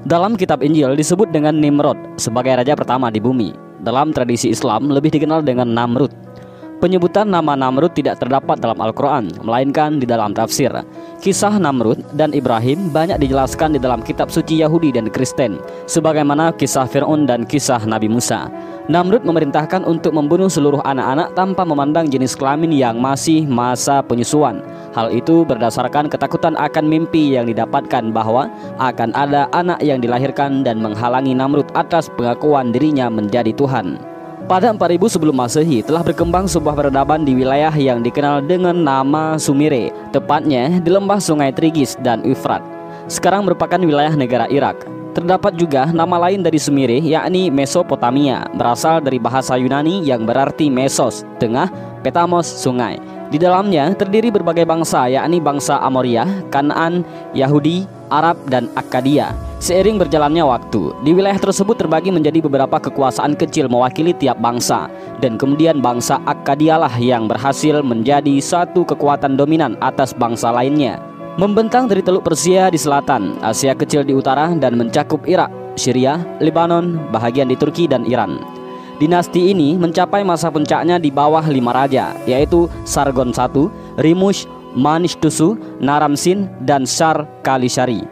Dalam kitab Injil disebut dengan Nimrod sebagai raja pertama di bumi. Dalam tradisi Islam lebih dikenal dengan Namrud. Penyebutan nama Namrud tidak terdapat dalam Al-Quran, melainkan di dalam tafsir. Kisah Namrud dan Ibrahim banyak dijelaskan di dalam kitab suci Yahudi dan Kristen, sebagaimana kisah Fir'aun dan kisah Nabi Musa. Namrud memerintahkan untuk membunuh seluruh anak-anak tanpa memandang jenis kelamin yang masih masa penyusuan. Hal itu berdasarkan ketakutan akan mimpi yang didapatkan bahwa akan ada anak yang dilahirkan dan menghalangi Namrud atas pengakuan dirinya menjadi Tuhan. Pada 4000 sebelum Masehi telah berkembang sebuah peradaban di wilayah yang dikenal dengan nama Sumire, tepatnya di lembah Sungai Trigis dan Euphrat. Sekarang merupakan wilayah negara Irak. Terdapat juga nama lain dari Sumire yakni Mesopotamia, berasal dari bahasa Yunani yang berarti Mesos, tengah, Petamos, sungai. Di dalamnya terdiri berbagai bangsa yakni bangsa Amoria, Kanaan, Yahudi, Arab, dan Akkadia. Seiring berjalannya waktu, di wilayah tersebut terbagi menjadi beberapa kekuasaan kecil mewakili tiap bangsa dan kemudian bangsa Akkadialah yang berhasil menjadi satu kekuatan dominan atas bangsa lainnya. Membentang dari Teluk Persia di selatan, Asia Kecil di utara dan mencakup Irak, Syria, Lebanon, bahagian di Turki dan Iran. Dinasti ini mencapai masa puncaknya di bawah lima raja, yaitu Sargon I, Rimush, Manishtusu, Naramsin, dan Shar Kalishari.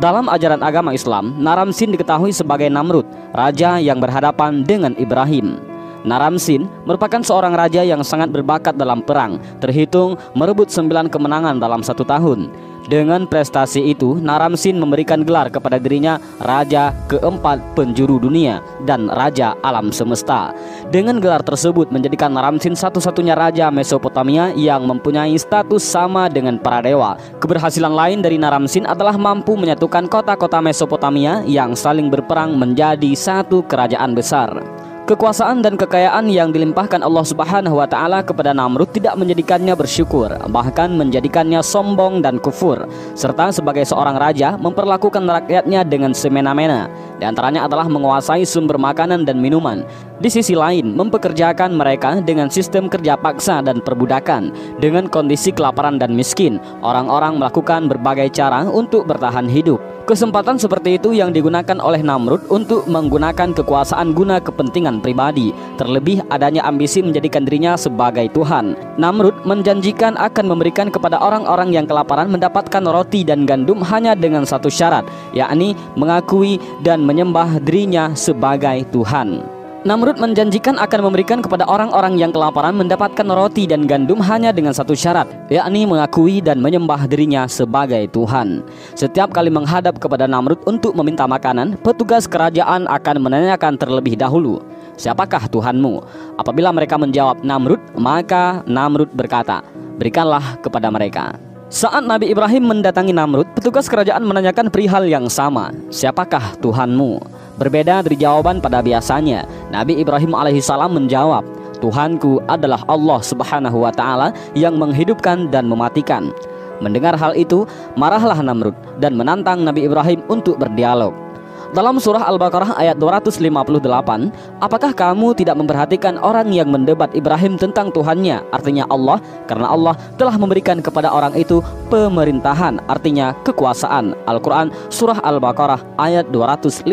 Dalam ajaran agama Islam, Naramsin diketahui sebagai Namrud, raja yang berhadapan dengan Ibrahim. Naramsin merupakan seorang raja yang sangat berbakat dalam perang, terhitung merebut sembilan kemenangan dalam satu tahun. Dengan prestasi itu, Naramsin memberikan gelar kepada dirinya Raja keempat penjuru dunia dan Raja alam semesta. Dengan gelar tersebut menjadikan Naramsin satu-satunya Raja Mesopotamia yang mempunyai status sama dengan para dewa. Keberhasilan lain dari Naramsin adalah mampu menyatukan kota-kota Mesopotamia yang saling berperang menjadi satu kerajaan besar. Kekuasaan dan kekayaan yang dilimpahkan Allah Subhanahu wa taala kepada Namrud tidak menjadikannya bersyukur, bahkan menjadikannya sombong dan kufur, serta sebagai seorang raja memperlakukan rakyatnya dengan semena-mena. Di antaranya adalah menguasai sumber makanan dan minuman. Di sisi lain, mempekerjakan mereka dengan sistem kerja paksa dan perbudakan. Dengan kondisi kelaparan dan miskin, orang-orang melakukan berbagai cara untuk bertahan hidup. Kesempatan seperti itu yang digunakan oleh Namrud untuk menggunakan kekuasaan guna kepentingan pribadi, terlebih adanya ambisi menjadikan dirinya sebagai Tuhan. Namrud menjanjikan akan memberikan kepada orang-orang yang kelaparan mendapatkan roti dan gandum hanya dengan satu syarat, yakni mengakui dan menyembah dirinya sebagai Tuhan. Namrud menjanjikan akan memberikan kepada orang-orang yang kelaparan mendapatkan roti dan gandum hanya dengan satu syarat, yakni mengakui dan menyembah dirinya sebagai Tuhan. Setiap kali menghadap kepada Namrud untuk meminta makanan, petugas kerajaan akan menanyakan terlebih dahulu, "Siapakah Tuhanmu?" Apabila mereka menjawab Namrud, maka Namrud berkata, "Berikanlah kepada mereka." Saat Nabi Ibrahim mendatangi Namrud, petugas kerajaan menanyakan perihal yang sama, "Siapakah Tuhanmu?" Berbeda dari jawaban pada biasanya, Nabi Ibrahim alaihissalam menjawab, Tuhanku adalah Allah Subhanahu wa taala yang menghidupkan dan mematikan. Mendengar hal itu, marahlah Namrud dan menantang Nabi Ibrahim untuk berdialog. Dalam surah Al-Baqarah ayat 258, apakah kamu tidak memperhatikan orang yang mendebat Ibrahim tentang Tuhannya, artinya Allah, karena Allah telah memberikan kepada orang itu pemerintahan, artinya kekuasaan. Al-Quran surah Al-Baqarah ayat 258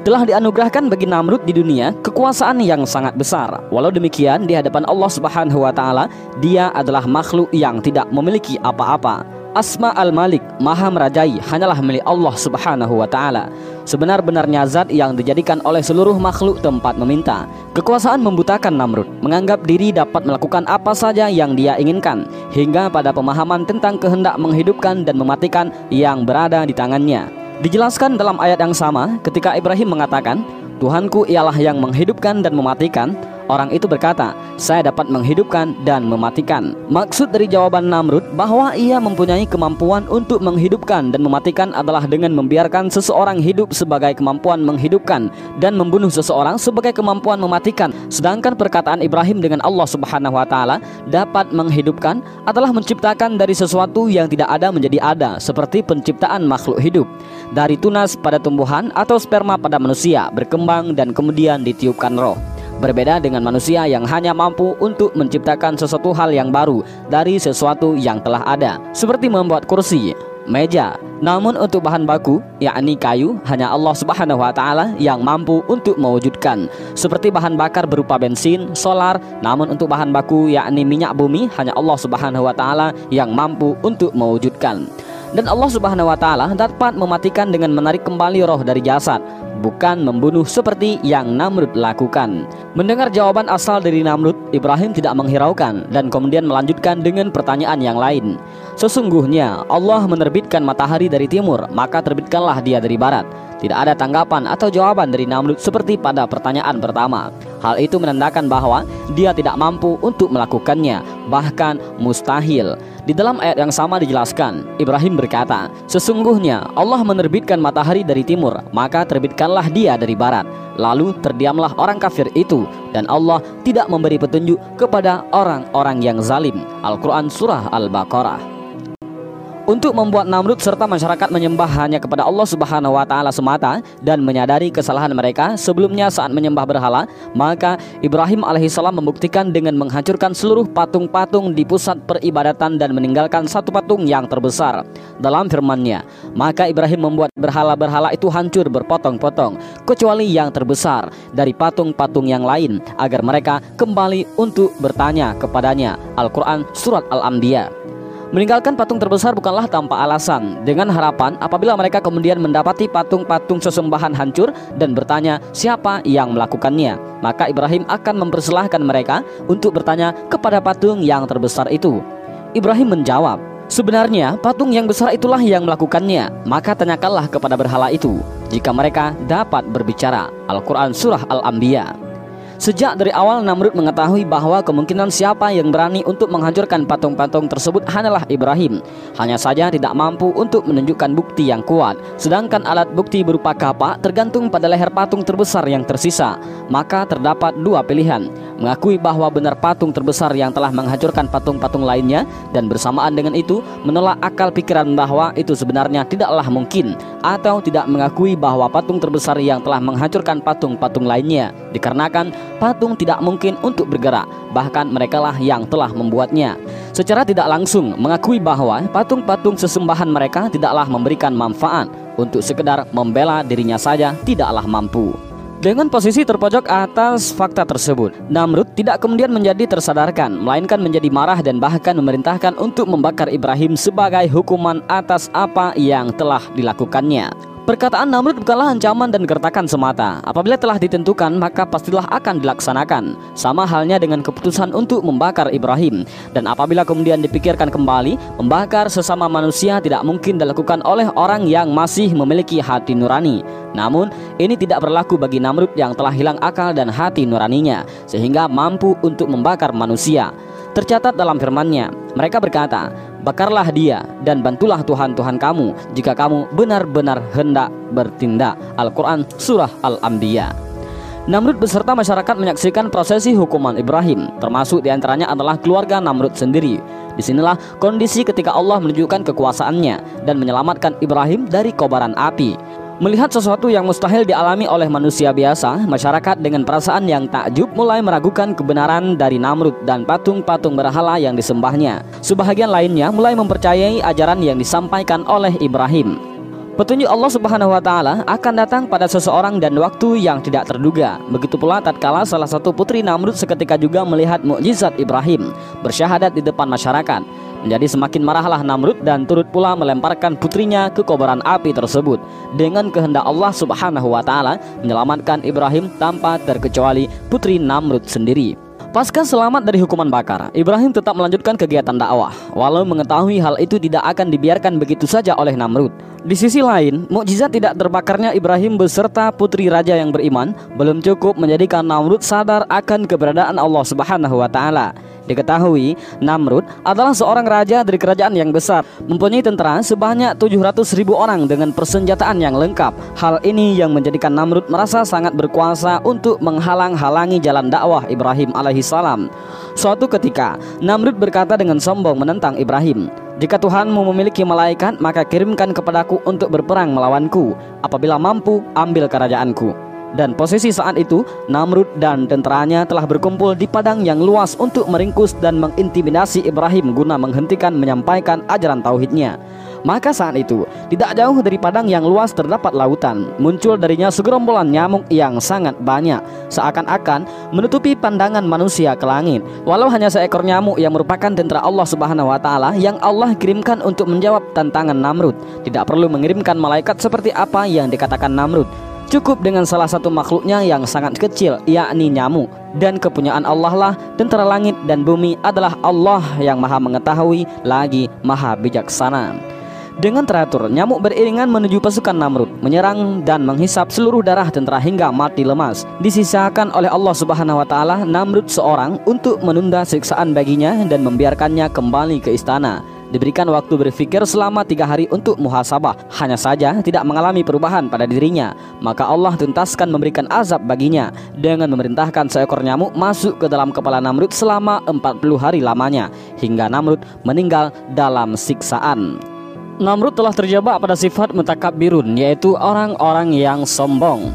telah dianugerahkan bagi Namrud di dunia kekuasaan yang sangat besar. Walau demikian, di hadapan Allah Subhanahu wa taala, dia adalah makhluk yang tidak memiliki apa-apa. Asma al-Malik, Maha Merajai, hanyalah milik Allah Subhanahu wa taala. Sebenar-benarnya zat yang dijadikan oleh seluruh makhluk tempat meminta. Kekuasaan membutakan Namrud, menganggap diri dapat melakukan apa saja yang dia inginkan, hingga pada pemahaman tentang kehendak menghidupkan dan mematikan yang berada di tangannya. Dijelaskan dalam ayat yang sama ketika Ibrahim mengatakan, Tuhanku ialah yang menghidupkan dan mematikan, Orang itu berkata, "Saya dapat menghidupkan dan mematikan." Maksud dari jawaban Namrud bahwa ia mempunyai kemampuan untuk menghidupkan dan mematikan adalah dengan membiarkan seseorang hidup sebagai kemampuan menghidupkan dan membunuh seseorang sebagai kemampuan mematikan. Sedangkan perkataan Ibrahim dengan Allah Subhanahu wa taala dapat menghidupkan adalah menciptakan dari sesuatu yang tidak ada menjadi ada, seperti penciptaan makhluk hidup. Dari tunas pada tumbuhan atau sperma pada manusia berkembang dan kemudian ditiupkan roh. Berbeda dengan manusia yang hanya mampu untuk menciptakan sesuatu hal yang baru dari sesuatu yang telah ada, seperti membuat kursi, meja. Namun untuk bahan baku, yakni kayu, hanya Allah Subhanahu wa taala yang mampu untuk mewujudkan. Seperti bahan bakar berupa bensin, solar, namun untuk bahan baku yakni minyak bumi hanya Allah Subhanahu wa taala yang mampu untuk mewujudkan. Dan Allah Subhanahu wa taala dapat mematikan dengan menarik kembali roh dari jasad bukan membunuh seperti yang Namrud lakukan. Mendengar jawaban asal dari Namrud, Ibrahim tidak menghiraukan dan kemudian melanjutkan dengan pertanyaan yang lain. Sesungguhnya Allah menerbitkan matahari dari timur, maka terbitkanlah dia dari barat. Tidak ada tanggapan atau jawaban dari Namrud seperti pada pertanyaan pertama. Hal itu menandakan bahwa dia tidak mampu untuk melakukannya, bahkan mustahil. Di dalam ayat yang sama dijelaskan, Ibrahim berkata, "Sesungguhnya Allah menerbitkan matahari dari timur, maka terbitkanlah dia dari barat." Lalu terdiamlah orang kafir itu dan Allah tidak memberi petunjuk kepada orang-orang yang zalim. Al-Qur'an surah Al-Baqarah untuk membuat Namrud serta masyarakat menyembah hanya kepada Allah Subhanahu wa taala semata dan menyadari kesalahan mereka sebelumnya saat menyembah berhala, maka Ibrahim alaihissalam membuktikan dengan menghancurkan seluruh patung-patung di pusat peribadatan dan meninggalkan satu patung yang terbesar. Dalam firman-Nya, maka Ibrahim membuat berhala-berhala itu hancur berpotong-potong, kecuali yang terbesar dari patung-patung yang lain agar mereka kembali untuk bertanya kepadanya. Al-Qur'an surat Al-Anbiya Meninggalkan patung terbesar bukanlah tanpa alasan. Dengan harapan apabila mereka kemudian mendapati patung-patung sesembahan hancur Dan bertanya siapa yang melakukannya? Maka Ibrahim akan mempersilahkan mereka untuk bertanya kepada patung yang terbesar itu. Ibrahim menjawab Sebenarnya patung yang besar itulah yang melakukannya. Maka tanyakanlah kepada berhala itu Jika mereka dapat berbicara. Al-Quran Surah Al-Anbiya Sejak dari awal Namrud mengetahui bahwa kemungkinan siapa yang berani untuk menghancurkan patung-patung tersebut hanyalah Ibrahim. Hanya saja tidak mampu untuk menunjukkan bukti yang kuat. Sedangkan alat bukti berupa kapak tergantung pada leher patung terbesar yang tersisa. Maka terdapat dua pilihan. Mengakui bahwa benar patung terbesar yang telah menghancurkan patung-patung lainnya dan bersamaan dengan itu menolak akal pikiran bahwa itu sebenarnya tidaklah mungkin atau tidak mengakui bahwa patung terbesar yang telah menghancurkan patung-patung lainnya dikarenakan patung tidak mungkin untuk bergerak, bahkan merekalah yang telah membuatnya. Secara tidak langsung mengakui bahwa patung-patung sesembahan mereka tidaklah memberikan manfaat untuk sekedar membela dirinya saja tidaklah mampu. Dengan posisi terpojok atas fakta tersebut, Namrud tidak kemudian menjadi tersadarkan, melainkan menjadi marah dan bahkan memerintahkan untuk membakar Ibrahim sebagai hukuman atas apa yang telah dilakukannya. Perkataan Namrud bukanlah ancaman dan gertakan semata. Apabila telah ditentukan, maka pastilah akan dilaksanakan. Sama halnya dengan keputusan untuk membakar Ibrahim. Dan apabila kemudian dipikirkan kembali, membakar sesama manusia tidak mungkin dilakukan oleh orang yang masih memiliki hati nurani. Namun, ini tidak berlaku bagi Namrud yang telah hilang akal dan hati nuraninya, sehingga mampu untuk membakar manusia. Tercatat dalam firman-Nya, mereka berkata, "Bakarlah dia dan bantulah Tuhan-Tuhan kamu jika kamu benar-benar hendak bertindak." Al-Qur'an surah Al-Anbiya. Namrud beserta masyarakat menyaksikan prosesi hukuman Ibrahim, termasuk di antaranya adalah keluarga Namrud sendiri. Di sinilah kondisi ketika Allah menunjukkan kekuasaannya dan menyelamatkan Ibrahim dari kobaran api. Melihat sesuatu yang mustahil dialami oleh manusia biasa, masyarakat dengan perasaan yang takjub mulai meragukan kebenaran dari Namrud dan patung-patung berhala yang disembahnya. Sebahagian lainnya mulai mempercayai ajaran yang disampaikan oleh Ibrahim. Petunjuk Allah Subhanahu wa taala akan datang pada seseorang dan waktu yang tidak terduga. Begitu pula tatkala salah satu putri Namrud seketika juga melihat mukjizat Ibrahim bersyahadat di depan masyarakat. Menjadi semakin marahlah Namrud dan turut pula melemparkan putrinya ke kobaran api tersebut dengan kehendak Allah Subhanahu wa taala menyelamatkan Ibrahim tanpa terkecuali putri Namrud sendiri. Pasca selamat dari hukuman bakar, Ibrahim tetap melanjutkan kegiatan dakwah, walau mengetahui hal itu tidak akan dibiarkan begitu saja oleh Namrud. Di sisi lain, mukjizat tidak terbakarnya Ibrahim beserta putri raja yang beriman belum cukup menjadikan Namrud sadar akan keberadaan Allah Subhanahu wa taala. Diketahui, Namrud adalah seorang raja dari kerajaan yang besar, mempunyai tentara sebanyak 700 ribu orang dengan persenjataan yang lengkap. Hal ini yang menjadikan Namrud merasa sangat berkuasa untuk menghalang-halangi jalan dakwah Ibrahim alaihissalam. Suatu ketika, Namrud berkata dengan sombong menentang Ibrahim, jika Tuhanmu memiliki malaikat, maka kirimkan kepadaku untuk berperang melawanku. Apabila mampu, ambil kerajaanku. Dan posisi saat itu, Namrud dan tentaranya telah berkumpul di padang yang luas untuk meringkus dan mengintimidasi Ibrahim guna menghentikan menyampaikan ajaran tauhidnya. Maka saat itu, tidak jauh dari padang yang luas terdapat lautan. Muncul darinya segerombolan nyamuk yang sangat banyak, seakan-akan menutupi pandangan manusia ke langit. Walau hanya seekor nyamuk yang merupakan tentara Allah Subhanahu wa taala yang Allah kirimkan untuk menjawab tantangan Namrud, tidak perlu mengirimkan malaikat seperti apa yang dikatakan Namrud. Cukup dengan salah satu makhluknya yang sangat kecil, yakni nyamuk. Dan kepunyaan Allah lah tentara langit dan bumi adalah Allah yang maha mengetahui lagi maha bijaksana. Dengan teratur, nyamuk beriringan menuju pasukan Namrud, menyerang dan menghisap seluruh darah tentara hingga mati lemas. Disisakan oleh Allah Subhanahu wa taala Namrud seorang untuk menunda siksaan baginya dan membiarkannya kembali ke istana diberikan waktu berpikir selama tiga hari untuk muhasabah. Hanya saja tidak mengalami perubahan pada dirinya. Maka Allah tuntaskan memberikan azab baginya dengan memerintahkan seekor nyamuk masuk ke dalam kepala Namrud selama 40 hari lamanya hingga Namrud meninggal dalam siksaan. Namrud telah terjebak pada sifat mutakabirun yaitu orang-orang yang sombong.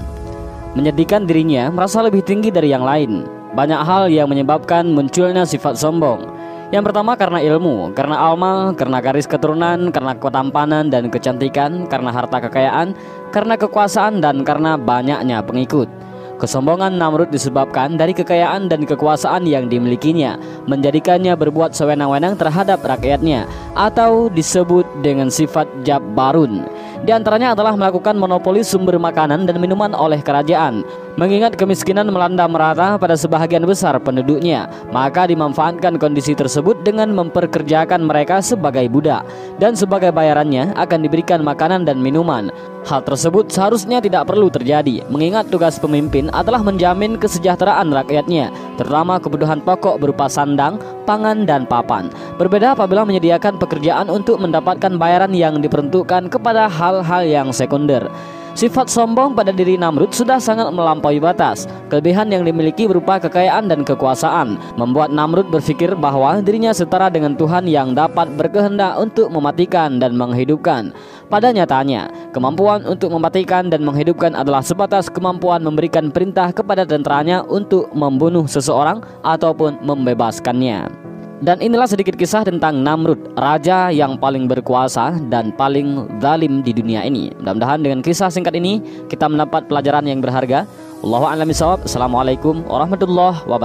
Menyedihkan dirinya merasa lebih tinggi dari yang lain. Banyak hal yang menyebabkan munculnya sifat sombong. Yang pertama karena ilmu, karena amal, karena garis keturunan, karena ketampanan dan kecantikan, karena harta kekayaan, karena kekuasaan dan karena banyaknya pengikut. Kesombongan Namrud disebabkan dari kekayaan dan kekuasaan yang dimilikinya, menjadikannya berbuat sewenang-wenang terhadap rakyatnya, atau disebut dengan sifat Jabbarun. Di antaranya adalah melakukan monopoli sumber makanan dan minuman oleh kerajaan. Mengingat kemiskinan melanda merata pada sebahagian besar penduduknya, maka dimanfaatkan kondisi tersebut dengan memperkerjakan mereka sebagai budak dan sebagai bayarannya akan diberikan makanan dan minuman. Hal tersebut seharusnya tidak perlu terjadi, mengingat tugas pemimpin adalah menjamin kesejahteraan rakyatnya, terutama kebutuhan pokok berupa sandang, pangan, dan papan. Berbeda apabila menyediakan pekerjaan untuk mendapatkan bayaran yang diperuntukkan kepada hal-hal yang sekunder. Sifat sombong pada diri Namrud sudah sangat melampaui batas. Kelebihan yang dimiliki berupa kekayaan dan kekuasaan membuat Namrud berpikir bahwa dirinya setara dengan Tuhan yang dapat berkehendak untuk mematikan dan menghidupkan. Pada nyatanya, kemampuan untuk mematikan dan menghidupkan adalah sebatas kemampuan memberikan perintah kepada tentaranya untuk membunuh seseorang ataupun membebaskannya. Dan inilah sedikit kisah tentang Namrud, raja yang paling berkuasa dan paling zalim di dunia ini. Mudah-mudahan dengan kisah singkat ini kita mendapat pelajaran yang berharga. Allahu a'lam Assalamualaikum warahmatullahi wabarakatuh.